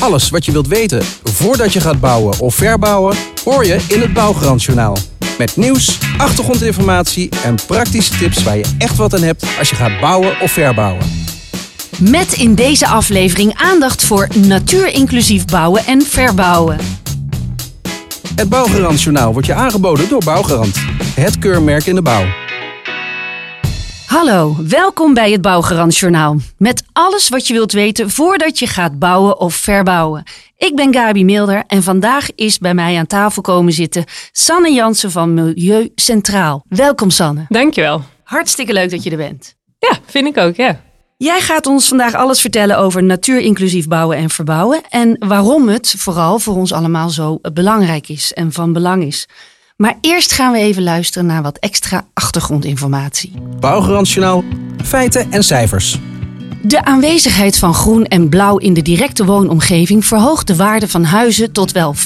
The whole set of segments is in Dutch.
Alles wat je wilt weten voordat je gaat bouwen of verbouwen, hoor je in het Bouwgarantjournaal. Met nieuws, achtergrondinformatie en praktische tips waar je echt wat aan hebt als je gaat bouwen of verbouwen. Met in deze aflevering aandacht voor natuurinclusief bouwen en verbouwen. Het Bouwgarantjournaal wordt je aangeboden door Bouwgarant. Het keurmerk in de bouw. Hallo, welkom bij het Bouwgarant Journaal. Met alles wat je wilt weten voordat je gaat bouwen of verbouwen. Ik ben Gabi Milder en vandaag is bij mij aan tafel komen zitten Sanne Jansen van Milieu Centraal. Welkom Sanne. Dankjewel. Hartstikke leuk dat je er bent. Ja, vind ik ook, ja. Jij gaat ons vandaag alles vertellen over natuurinclusief bouwen en verbouwen en waarom het vooral voor ons allemaal zo belangrijk is en van belang is. Maar eerst gaan we even luisteren naar wat extra achtergrondinformatie. Bouwgarantjournaal, feiten en cijfers. De aanwezigheid van groen en blauw in de directe woonomgeving verhoogt de waarde van huizen tot wel 15%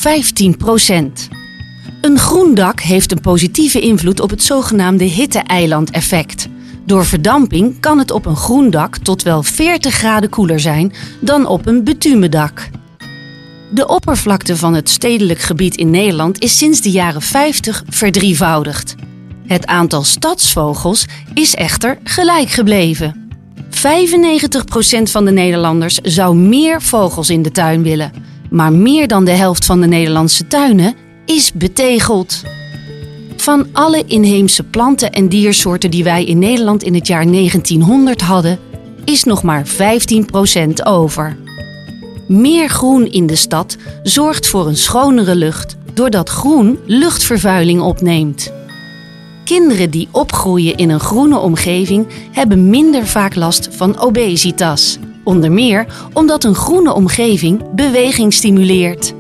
Een groen dak heeft een positieve invloed op het zogenaamde hitte-eiland-effect. Door verdamping kan het op een groen dak tot wel 40 graden koeler zijn dan op een betumendak. De oppervlakte van het stedelijk gebied in Nederland is sinds de jaren 50 verdrievoudigd. Het aantal stadsvogels is echter gelijk gebleven. 95% van de Nederlanders zou meer vogels in de tuin willen. Maar meer dan de helft van de Nederlandse tuinen is betegeld. Van alle inheemse planten en diersoorten die wij in Nederland in het jaar 1900 hadden, is nog maar 15% over. Meer groen in de stad zorgt voor een schonere lucht, doordat groen luchtvervuiling opneemt. Kinderen die opgroeien in een groene omgeving hebben minder vaak last van obesitas. Onder meer omdat een groene omgeving beweging stimuleert.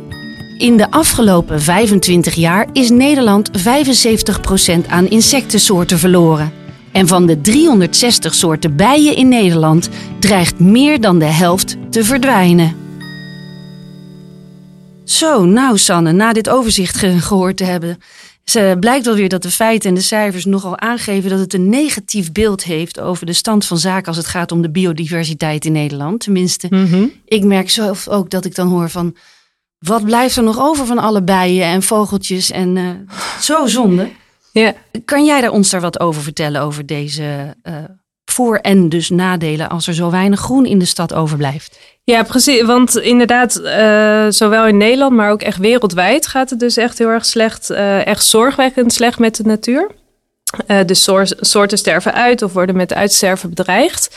In de afgelopen 25 jaar is Nederland 75% aan insectensoorten verloren. En van de 360 soorten bijen in Nederland dreigt meer dan de helft te verdwijnen. Zo, nou Sanne, na dit overzicht gehoord te hebben, ze blijkt wel weer dat de feiten en de cijfers nogal aangeven dat het een negatief beeld heeft over de stand van zaken als het gaat om de biodiversiteit in Nederland. Tenminste, Mhm. ik merk zelf ook dat ik dan hoor van wat blijft er nog over van alle bijen en vogeltjes en eh, zo zonde. Ja. Kan jij daar ons daar wat over vertellen over deze eh, voor- en dus nadelen als er zo weinig groen in de stad overblijft? ja, precies. Want inderdaad, eh, zowel in Nederland, maar ook echt wereldwijd gaat het dus echt heel erg slecht. eh, echt zorgwekkend slecht met de natuur. De soor- soorten sterven uit of worden met uitsterven bedreigd.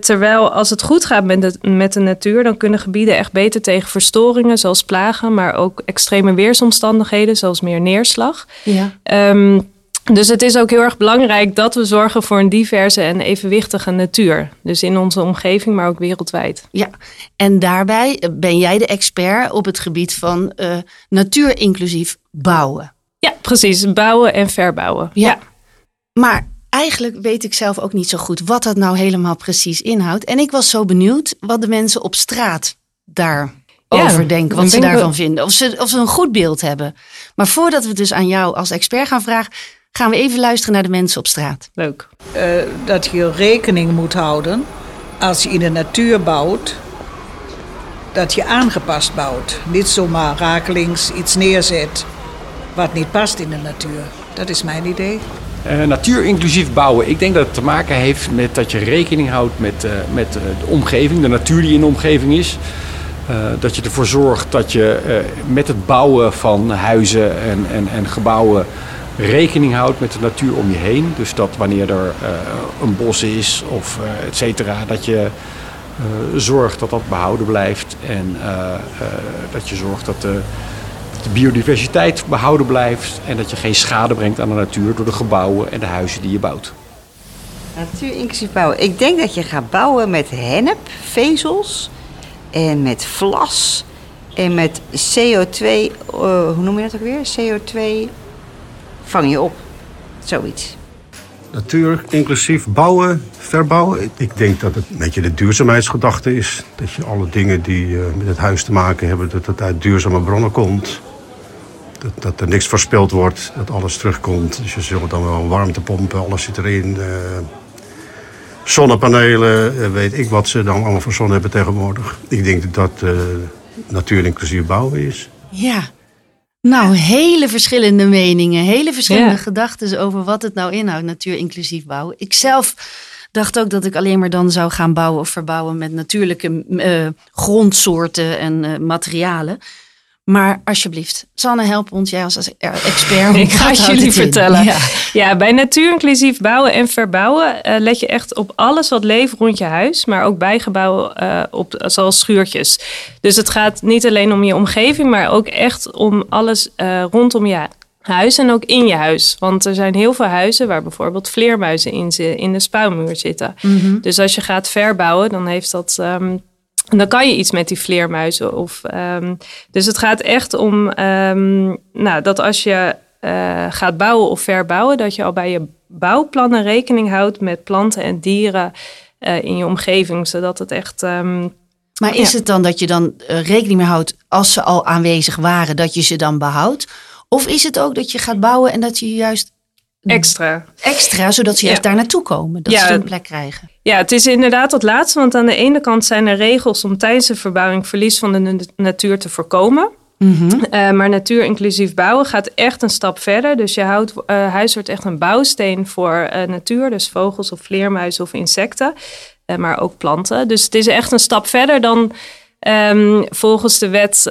Terwijl als het goed gaat met de, met de natuur, dan kunnen gebieden echt beter tegen verstoringen, zoals plagen, maar ook extreme weersomstandigheden, zoals meer neerslag. Ja. Ehm, dus het is ook heel erg belangrijk dat we zorgen voor een diverse en evenwichtige natuur. Dus in onze omgeving, maar ook wereldwijd. Ja, en daarbij ben jij de expert op het gebied van eh natuurinclusief bouwen. Ja, precies. Bouwen en verbouwen. Ja. Maar eigenlijk weet ik zelf ook niet zo goed wat dat nou helemaal precies inhoudt. En ik was zo benieuwd wat de mensen op straat daarover Ja, denken, wat ze daarvan vinden. Of ze, of ze een goed beeld hebben. Maar voordat we dus aan jou als expert gaan vragen, gaan we even luisteren naar de mensen op straat. Leuk. eh, dat je rekening moet houden als je in de natuur bouwt, dat je aangepast bouwt. Niet zomaar rakelings iets neerzet wat niet past in de natuur. Dat is mijn idee. Uh, natuurinclusief bouwen. Ik denk dat het te maken heeft met dat je rekening houdt met, uh, met de omgeving, de natuur die in de omgeving is. Uh, dat je ervoor zorgt dat je uh, met het bouwen van huizen en, en, en gebouwen rekening houdt met de natuur om je heen. Dus dat wanneer er uh, een bos is of uh, et cetera, dat je uh, zorgt dat dat behouden blijft. En dat je zorgt dat de, dat de biodiversiteit behouden blijft. En dat je geen schade brengt aan de natuur door de gebouwen en de huizen die je bouwt. Natuur inclusief bouwen. Ik denk dat je gaat bouwen met hennep, vezels en met vlas en met CO2. Uh, hoe noem je dat ook weer? CO2 vang je op. Zoiets. Natuur inclusief bouwen, verbouwen. Ik- denk dat het een beetje de duurzaamheidsgedachte is. Dat je alle dingen die eh, met het huis te maken hebben, dat het uit duurzame bronnen komt. Dat, dat er niks verspild wordt, dat alles terugkomt. Dus je zult dan wel een warmtepompen, alles zit erin. eh, zonnepanelen, eh, weet ik wat ze dan allemaal voor zon hebben tegenwoordig. Ik denk dat dat eh, natuur inclusief bouwen is. Ja. Nou, hele verschillende meningen, hele verschillende Ja. gedachten over wat het nou inhoudt, natuur inclusief bouwen. Ik zelf dacht ook dat ik alleen maar dan zou gaan bouwen of verbouwen met natuurlijke eh, grondsoorten en eh, materialen. Maar alsjeblieft, Sanne, help ons, jij als expert. Ik ga het jullie vertellen. Ja. Ja, bij natuurinclusief bouwen en verbouwen eh, let je echt op alles wat leeft rond je huis, maar ook bijgebouwen eh, op, zoals schuurtjes. Dus het gaat niet alleen om je omgeving, maar ook echt om alles eh, rondom je huis en ook in je huis. Want er zijn heel veel huizen waar bijvoorbeeld vleermuizen in, in de spouwmuur zitten. Dus als je gaat verbouwen, dan heeft dat. Ehm, dan kan je iets met die vleermuizen. Of, ehm, dus het gaat echt om ehm, nou, dat als je eh, gaat bouwen of verbouwen, dat je al bij je bouwplannen rekening houdt met planten en dieren eh, in je omgeving, zodat het echt. ehm, Maar is Ja. het dan dat je dan eh, rekening mee houdt als ze al aanwezig waren, dat je ze dan behoudt? Of is het ook dat je gaat bouwen en dat je juist extra. extra, zodat ze Ja. juist daar naartoe komen, dat Ja. ze een plek krijgen? Ja, het is inderdaad dat laatste. Want aan de ene kant zijn er regels om tijdens de verbouwing verlies van de na- natuur te voorkomen. Eh, maar natuur inclusief bouwen gaat echt een stap verder. Dus je houdt, eh, huis wordt echt een bouwsteen voor eh, natuur. Dus vogels of vleermuizen of insecten. Maar ook planten. Dus het is echt een stap verder dan ehm, volgens de wet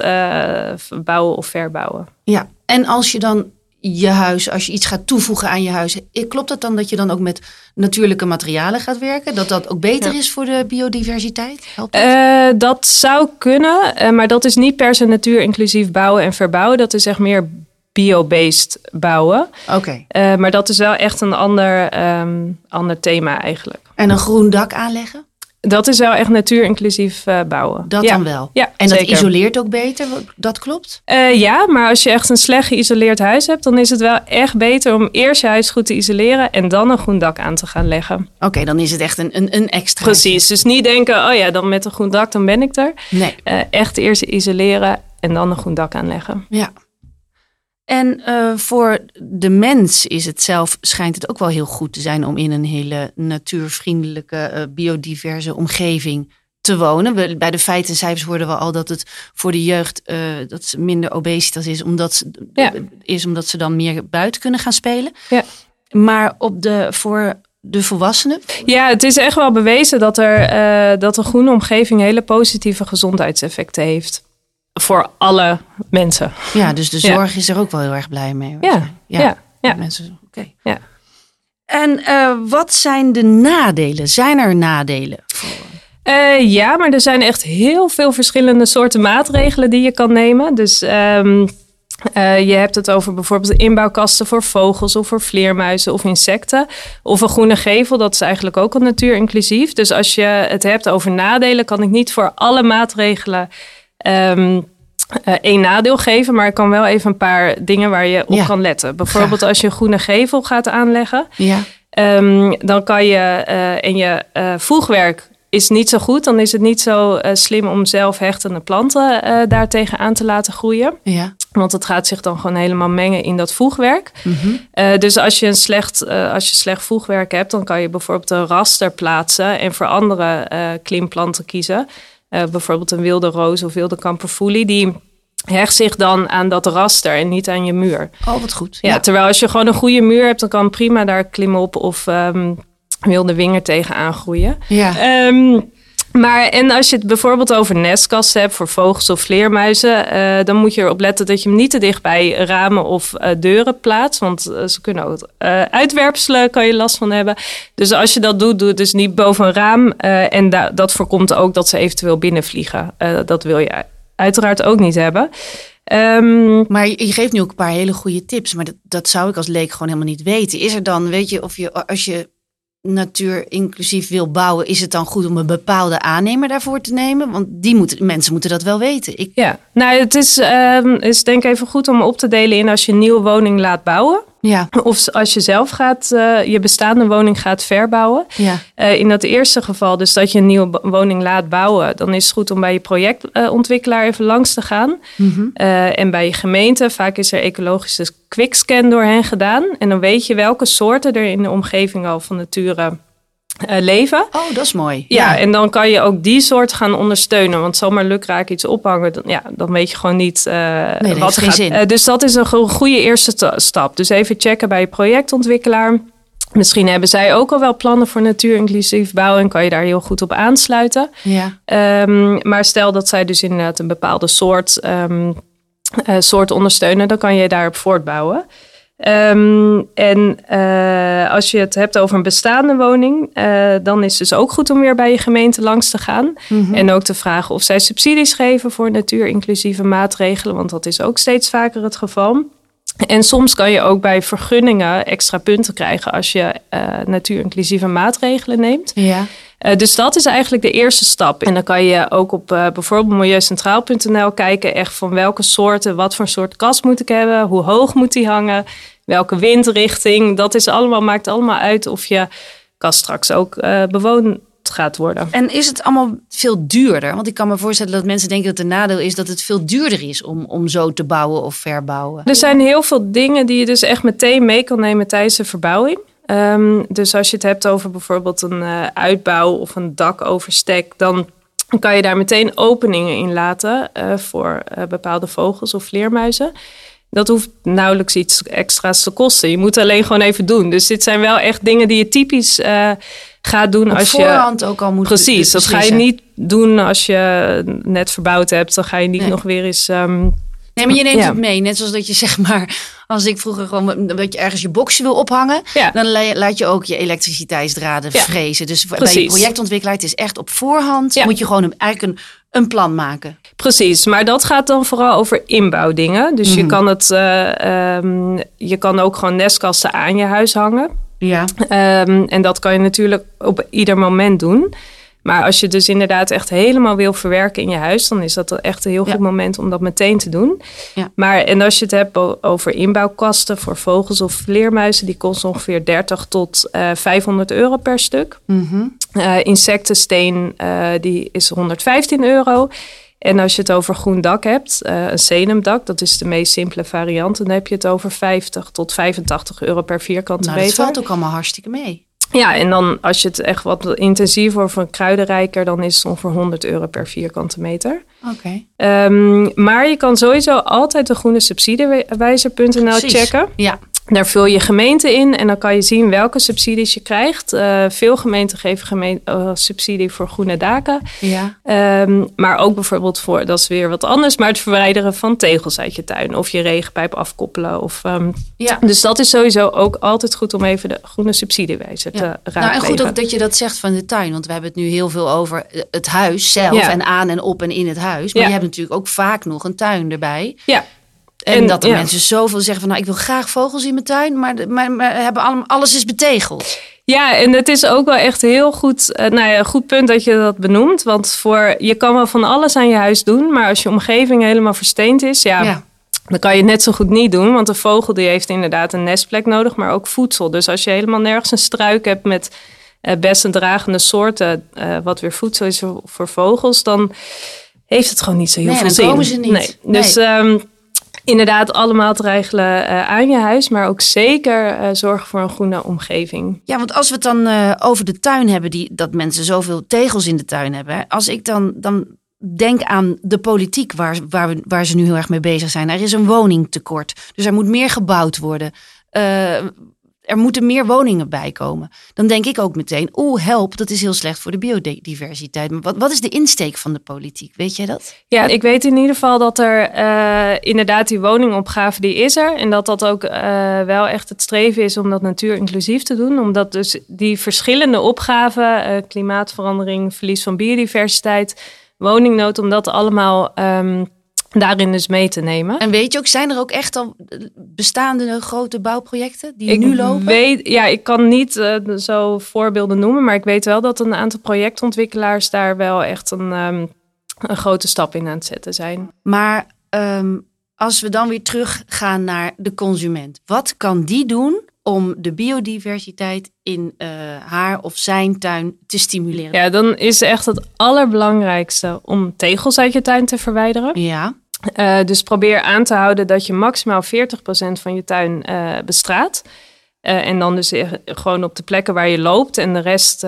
bouwen of verbouwen. Ja, en als je dan je huis, als je iets gaat toevoegen aan je huis, eh, klopt het dan dat je dan ook met natuurlijke materialen gaat werken? Dat dat ook beter Ja. is voor de biodiversiteit? Helpt dat? Eh, dat zou kunnen, eh, maar dat is niet per se natuur inclusief bouwen en verbouwen. Dat is echt meer bio-based bouwen. Oké. Maar dat is wel echt een ander, ehm, ander thema eigenlijk. En een groen dak aanleggen? Dat is wel echt natuur inclusief eh, bouwen. Dat ja. dan wel. Ja, En dat isoleert ook beter? Dat klopt? Eh, ja, maar als je echt een slecht geïsoleerd huis hebt, dan is het wel echt beter om eerst je huis goed te isoleren en dan een groen dak aan te gaan leggen. Oké, dan is het echt een, een, een extra. Precies. Dus niet denken, oh ja, dan met een groen dak, dan ben ik er. Nee. Eh, echt eerst isoleren en dan een groen dak aanleggen. Ja. En eh, voor de mens is het zelf, schijnt het ook wel heel goed te zijn om in een hele natuurvriendelijke, eh, biodiverse omgeving te wonen. We, bij de feiten en cijfers hoorden we al dat het voor de jeugd eh, dat ze minder obesitas is, omdat ze, Ja. is omdat ze dan meer buiten kunnen gaan spelen. Ja. Maar op de, voor de volwassenen, Ja, het is echt wel bewezen dat, er, dat een groene omgeving hele positieve gezondheidseffecten heeft. Voor alle mensen. ja, dus de Ja. zorg is er ook wel heel erg blij mee. Ja, ja, ja. Mensen, oké. Ja. En eh, wat zijn de nadelen? Zijn er nadelen? Eh, ja, maar er zijn echt heel veel verschillende soorten maatregelen die je kan nemen. Dus ehm, eh, je hebt het over bijvoorbeeld inbouwkasten voor vogels of voor vleermuizen of insecten. Of een groene gevel, dat is eigenlijk ook al natuurinclusief. Dus als je het hebt over nadelen, kan ik niet voor alle maatregelen eh, één nadeel geven. Maar ik kan wel even een paar dingen waar je op Ja, kan letten. Bijvoorbeeld als je een groene gevel gaat aanleggen. Ja. Ehm, dan kan je eh, en je eh, voegwerk is niet zo goed. Dan is het niet zo eh, slim om zelf hechtende planten eh daartegen aan te laten groeien. Ja. Want het gaat zich dan gewoon helemaal mengen in dat voegwerk. Mhm. Eh, dus als je, een slecht, eh, als je slecht voegwerk hebt, dan kan je bijvoorbeeld een raster plaatsen en voor andere eh klimplanten kiezen. Eh, bijvoorbeeld een wilde roos of wilde kamperfoelie. Die hecht zich dan aan dat raster en niet aan je muur. Oh, wat goed. Ja, terwijl als je gewoon een goede muur hebt, dan kan prima daar klimop of ehm, wilde winger tegen aangroeien. Ja. Ehm, maar en als je het bijvoorbeeld over nestkasten hebt voor vogels of vleermuizen, eh, dan moet je erop letten dat je hem niet te dicht bij ramen of eh, deuren plaatst. Want eh, ze kunnen ook uitwerpselen, kan je last van hebben. Dus als je dat doet, doe het dus niet boven een raam. en da- dat voorkomt ook dat ze eventueel binnenvliegen. Dat wil je uiteraard ook niet hebben. Ehm, Maar je geeft nu ook een paar hele goede tips. Maar dat, dat zou ik als leek gewoon helemaal niet weten. Is er dan, weet je, of je als je natuur inclusief wil bouwen, is het dan goed om een bepaalde aannemer daarvoor te nemen? Want die moeten, mensen moeten dat wel weten. Ik, Ja, nou het is, ehm, is denk ik even goed om op te delen in als je een nieuwe woning laat bouwen. Ja, Of als je zelf gaat, eh, je bestaande woning gaat verbouwen. ja, Eh, in dat eerste geval, dus dat je een nieuwe woning laat bouwen, dan is het goed om bij je projectontwikkelaar even langs te gaan. Mhm. Eh, en bij je gemeente, vaak is er ecologische quickscan door hen gedaan. En dan weet je welke soorten er in de omgeving al van nature eh, leven. Oh, dat is mooi. Ja, en dan kan je ook die soort gaan ondersteunen. Want zomaar lukraak iets ophangen, dan, ja, dan weet je gewoon niet uh, nee, wat er gaat. Zin. Uh, dus dat is een goede eerste stap. Dus even checken bij je projectontwikkelaar. Misschien hebben zij ook al wel plannen voor natuurinclusief bouwen en kan je daar heel goed op aansluiten. Ja. Um, maar stel dat zij dus inderdaad een bepaalde soort, um, uh, soort ondersteunen, dan kan je daarop voortbouwen. Um, en uh, als je het hebt over een bestaande woning, uh, dan is het dus ook goed om weer bij je gemeente langs te gaan. Mhm. Mm -hmm. En ook te vragen of zij subsidies geven voor natuurinclusieve maatregelen, want dat is ook steeds vaker het geval. En soms kan je ook bij vergunningen extra punten krijgen als je uh, natuurinclusieve maatregelen neemt. Ja. Uh, dus dat is eigenlijk de eerste stap. En dan kan je ook op uh, bijvoorbeeld milieucentraal.nl kijken echt van welke soorten, wat voor soort kast moet ik hebben, hoe hoog moet die hangen, welke windrichting. Dat is allemaal, maakt allemaal uit of je kast straks ook uh, bewoond gaat worden. En is het allemaal veel duurder? Want ik kan me voorstellen dat mensen denken dat een nadeel is dat het veel duurder is om, om zo te bouwen of verbouwen. Er zijn heel veel dingen die je dus echt meteen mee kan nemen tijdens de verbouwing. Um, dus als je het hebt over bijvoorbeeld een uh, uitbouw of een dakoverstek, dan kan je daar meteen openingen in laten uh, voor uh, bepaalde vogels of vleermuizen. Dat hoeft nauwelijks iets extra's te kosten. Je moet alleen gewoon even doen. Dus dit zijn wel echt dingen die je typisch gaat doen Op als voorhand je. ook al moet Precies, dat ga je niet doen als je net verbouwd hebt. Dan ga je niet Nee. nog weer eens. Um, Nee, maar je neemt Ja. het mee. Net zoals dat je zeg maar, als ik vroeger gewoon dat je ergens je boxje wil ophangen, Ja. dan la- laat je ook je elektriciteitsdraden Ja. vrezen. Dus bij je projectontwikkelaar, het is echt op voorhand, Ja. moet je gewoon een, eigenlijk een, een plan maken. Precies, maar dat gaat dan vooral over inbouwdingen. Dus je, Mhm. kan het, eh, ehm, je kan ook gewoon nestkasten aan je huis hangen. Ja. Ehm, en dat kan je natuurlijk op ieder moment doen. Maar als je dus inderdaad echt helemaal wil verwerken in je huis, dan is dat echt een heel Ja. goed moment om dat meteen te doen. Ja. Maar en als je het hebt over inbouwkasten voor vogels of vleermuizen, die kosten ongeveer 30 tot eh 500 euro per stuk. Eh, insectensteen eh, die is 115 euro. En als je het over groen dak hebt, eh, een senumdak, dat is de meest simpele variant, dan heb je het over 50 tot 85 euro per vierkante Nou, dat meter. valt ook allemaal hartstikke mee. Ja, en dan als je het echt wat intensiever of een kruidenrijker, dan is het ongeveer 100 euro per vierkante meter. Oké. Ehm, maar je kan sowieso altijd de groene subsidiewijzer.nl checken. Ja. Daar vul je gemeente in en dan kan je zien welke subsidies je krijgt. Eh, veel gemeenten geven gemeen- eh, subsidie voor groene daken. Ja. Ehm, maar ook bijvoorbeeld voor, dat is weer wat anders, maar het verwijderen van tegels uit je tuin. Of je regenpijp afkoppelen. Of, ehm, Ja. Dus dat is sowieso ook altijd goed om even de groene subsidiewijzer te raadplegen. Nou, en goed ook dat je dat zegt van de tuin. Want we hebben het nu heel veel over het huis zelf. Ja. En aan en op en in het huis. Maar je hebt natuurlijk ook vaak nog een tuin erbij. Ja. En, En, dat er ja. mensen zoveel zeggen van... nou, ik wil graag vogels in mijn tuin. Maar, maar, maar hebben allemaal, alles is betegeld. Ja, en het is ook wel echt heel goed, eh, nou ja, goed punt dat je dat benoemt. Want voor, je kan wel van alles aan je huis doen, maar als je omgeving helemaal versteend is, ja, Ja. dan kan je het net zo goed niet doen. Want een vogel die heeft inderdaad een nestplek nodig, maar ook voedsel. Dus als je helemaal nergens een struik hebt met best een dragende soorten, eh, wat weer voedsel is voor, voor vogels, dan heeft het gewoon niet zo heel Nee, veel dan zin. komen ze niet. Nee. Dus ehm, inderdaad allemaal maatregelen eh, aan je huis, maar ook zeker eh, zorgen voor een groene omgeving. Ja, want als we het dan eh, over de tuin hebben... Die, dat mensen zoveel tegels in de tuin hebben. hè, Als ik dan, dan denk aan de politiek waar, waar, we, waar ze nu heel erg mee bezig zijn. Er is een woningtekort. Dus er moet meer gebouwd worden. Er moeten meer woningen bij komen. Dan denk ik ook meteen, oeh, help, dat is heel slecht voor de biodiversiteit. Maar wat, wat is de insteek van de politiek? Weet jij dat? Ja, ik weet in ieder geval dat er eh, inderdaad die woningopgave die is er. En dat dat ook eh, wel echt het streven is om dat natuurinclusief te doen. Omdat dus die verschillende opgaven, eh, klimaatverandering, verlies van biodiversiteit, woningnood, om dat allemaal ehm, daarin dus mee te nemen. En weet je ook, zijn er ook echt al bestaande grote bouwprojecten die ik nu lopen? Weet, ja, ik kan niet eh, zo voorbeelden noemen, maar ik weet wel dat een aantal projectontwikkelaars daar wel echt een, ehm, een grote stap in aan het zetten zijn. Maar ehm, als we dan weer teruggaan naar de consument. Wat kan die doen om de biodiversiteit in eh, haar of zijn tuin te stimuleren? Ja, dan is echt het allerbelangrijkste om tegels uit je tuin te verwijderen. Ja. Eh, dus probeer aan te houden dat je maximaal 40% van je tuin eh, bestraat. En dan dus gewoon op de plekken waar je loopt en de rest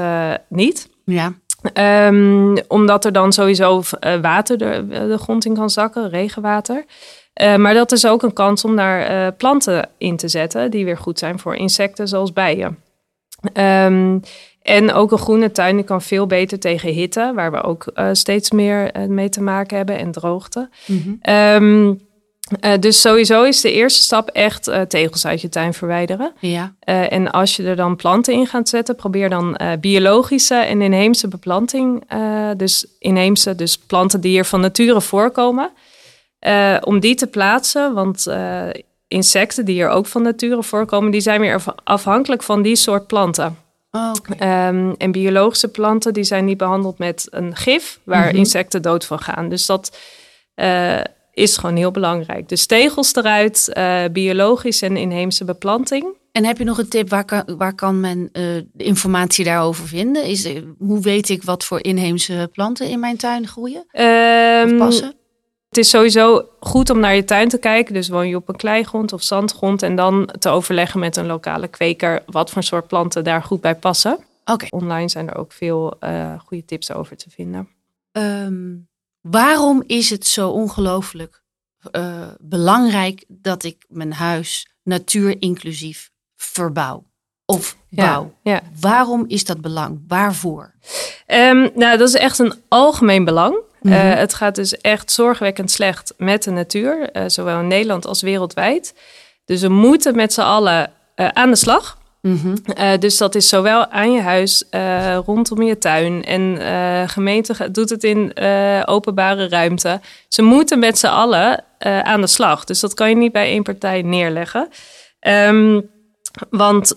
niet. Ja. Ehm, omdat er dan sowieso eh, water de, de grond in kan zakken, regenwater. Eh, maar dat is ook een kans om daar eh, planten in te zetten die weer goed zijn voor insecten zoals bijen. Ehm, en ook een groene tuin die kan veel beter tegen hitte, waar we ook steeds meer mee te maken hebben, en droogte. Ehm, eh, dus sowieso is de eerste stap echt eh, tegels uit je tuin verwijderen. Ja. Eh, en als je er dan planten in gaat zetten, probeer dan biologische en inheemse beplanting. dus inheemse, dus planten die hier van nature voorkomen. om die te plaatsen, want insecten die hier ook van nature voorkomen, die zijn weer af- afhankelijk van die soort planten. Oh. Ehm, en biologische planten die zijn niet behandeld met een gif waar Mhm. insecten dood van gaan. Dus dat is gewoon heel belangrijk. Dus tegels eruit, eh, biologisch en inheemse beplanting. En heb je nog een tip, waar kan, waar kan men eh, de informatie daarover vinden? Is, er- hoe weet ik wat voor inheemse planten in mijn tuin groeien? Of Ehm, passen? Het is sowieso goed om naar je tuin te kijken. Dus woon je op een kleigrond of zandgrond. En dan te overleggen met een lokale kweker wat voor soort planten daar goed bij passen. Oké. Online zijn er ook veel eh, goede tips over te vinden. Ehm, waarom is het zo ongelooflijk eh, belangrijk dat ik mijn huis natuurinclusief verbouw of bouw? Ja, ja. Waarom is dat belang? Waarvoor? Ehm, nou, dat is echt een algemeen belang. Mhm. Eh, het gaat dus echt zorgwekkend slecht met de natuur, eh, zowel in Nederland als wereldwijd. Dus we moeten met z'n allen aan de slag. Mhm. Eh, dus dat is zowel aan je huis, eh, rondom je tuin. En eh gemeente doet het in openbare ruimte. Ze moeten met z'n allen aan de slag. Dus dat kan je niet bij één partij neerleggen. Ehm, want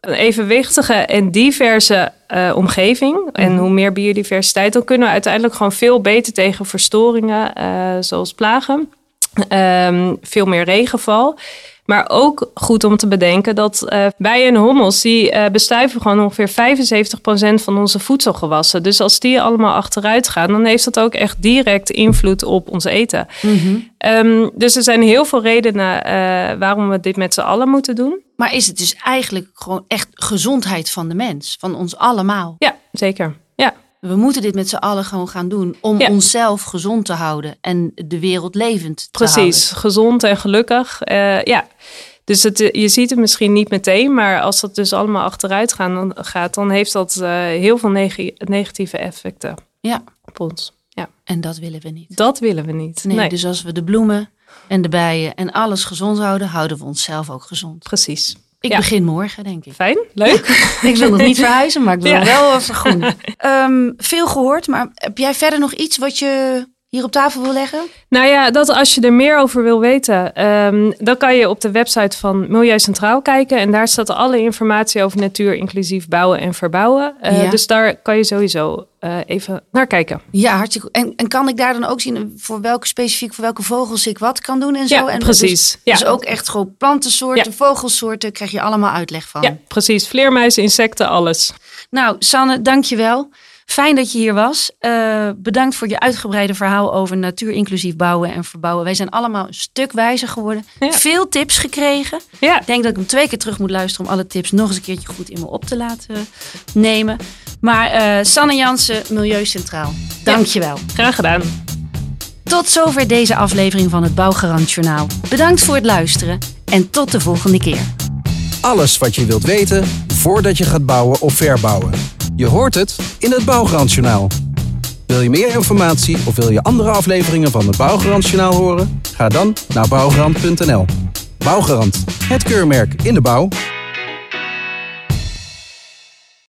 een evenwichtige en diverse omgeving. En hoe meer biodiversiteit, dan kunnen we uiteindelijk gewoon veel beter tegen verstoringen, zoals plagen. Ehm, veel meer regenval. Maar ook goed om te bedenken dat eh bijen en hommels... die eh, bestuiven gewoon ongeveer 75% van onze voedselgewassen. Dus als die allemaal achteruit gaan... dan heeft dat ook echt direct invloed op ons eten. Ehm, dus er zijn heel veel redenen eh, waarom we dit met z'n allen moeten doen. Maar is het dus eigenlijk gewoon echt gezondheid van de mens, van ons allemaal? Ja, zeker. We moeten dit met z'n allen gewoon gaan doen om Ja. onszelf gezond te houden en de wereld levend te houden. precies. Gezond en gelukkig. Eh, ja. Dus het, je ziet het misschien niet meteen, maar als dat dus allemaal achteruit gaan, dan, gaat, dan heeft dat eh, heel veel neg- negatieve effecten Ja, op ons. Ja, en dat willen we niet. dat willen we niet. Nee, Nee, dus als we de bloemen en de bijen en alles gezond houden, houden we onszelf ook gezond. precies. Ik Ja. begin morgen, denk ik. Fijn, leuk. Ik wil nog niet verhuizen, maar ik wil Ja. wel vergroenen. Ehm veel gehoord, maar heb jij verder nog iets wat je hier op tafel wil leggen? Nou ja, dat als je er meer over wil weten, ehm, dan kan je op de website van Milieu Centraal kijken. En daar staat alle informatie over natuur, inclusief bouwen en verbouwen. Eh, Ja. Dus daar kan je sowieso eh, even naar kijken. Ja, hartstikke goed. En, en kan ik daar dan ook zien voor welke specifiek, voor welke vogels ik wat kan doen en zo? Ja, en precies. Dus, Ja. dus ook echt gewoon plantensoorten, Ja. vogelsoorten, krijg je allemaal uitleg van. Ja, precies. Vleermuizen, insecten, alles. Nou, Sanne, dankjewel. Fijn dat je hier was. Eh, bedankt voor je uitgebreide verhaal over natuurinclusief bouwen en verbouwen. Wij zijn allemaal een stuk wijzer geworden. Ja. Veel tips gekregen. Ja, Ik denk dat ik hem twee keer terug moet luisteren om alle tips nog eens een keertje goed in me op te laten nemen. Maar eh, Sanne Jansen, Milieu Centraal. Dankjewel. graag gedaan. Tot zover deze aflevering van het Bouwgarant Journaal. Bedankt voor het luisteren en tot de volgende keer. Alles wat je wilt weten voordat je gaat bouwen of verbouwen. Je hoort het in het Bouwgarantjournaal. Wil je meer informatie of wil je andere afleveringen van het Bouwgarantjournaal horen? Ga dan naar bouwgarant.nl. Bouwgarant, het keurmerk in de bouw.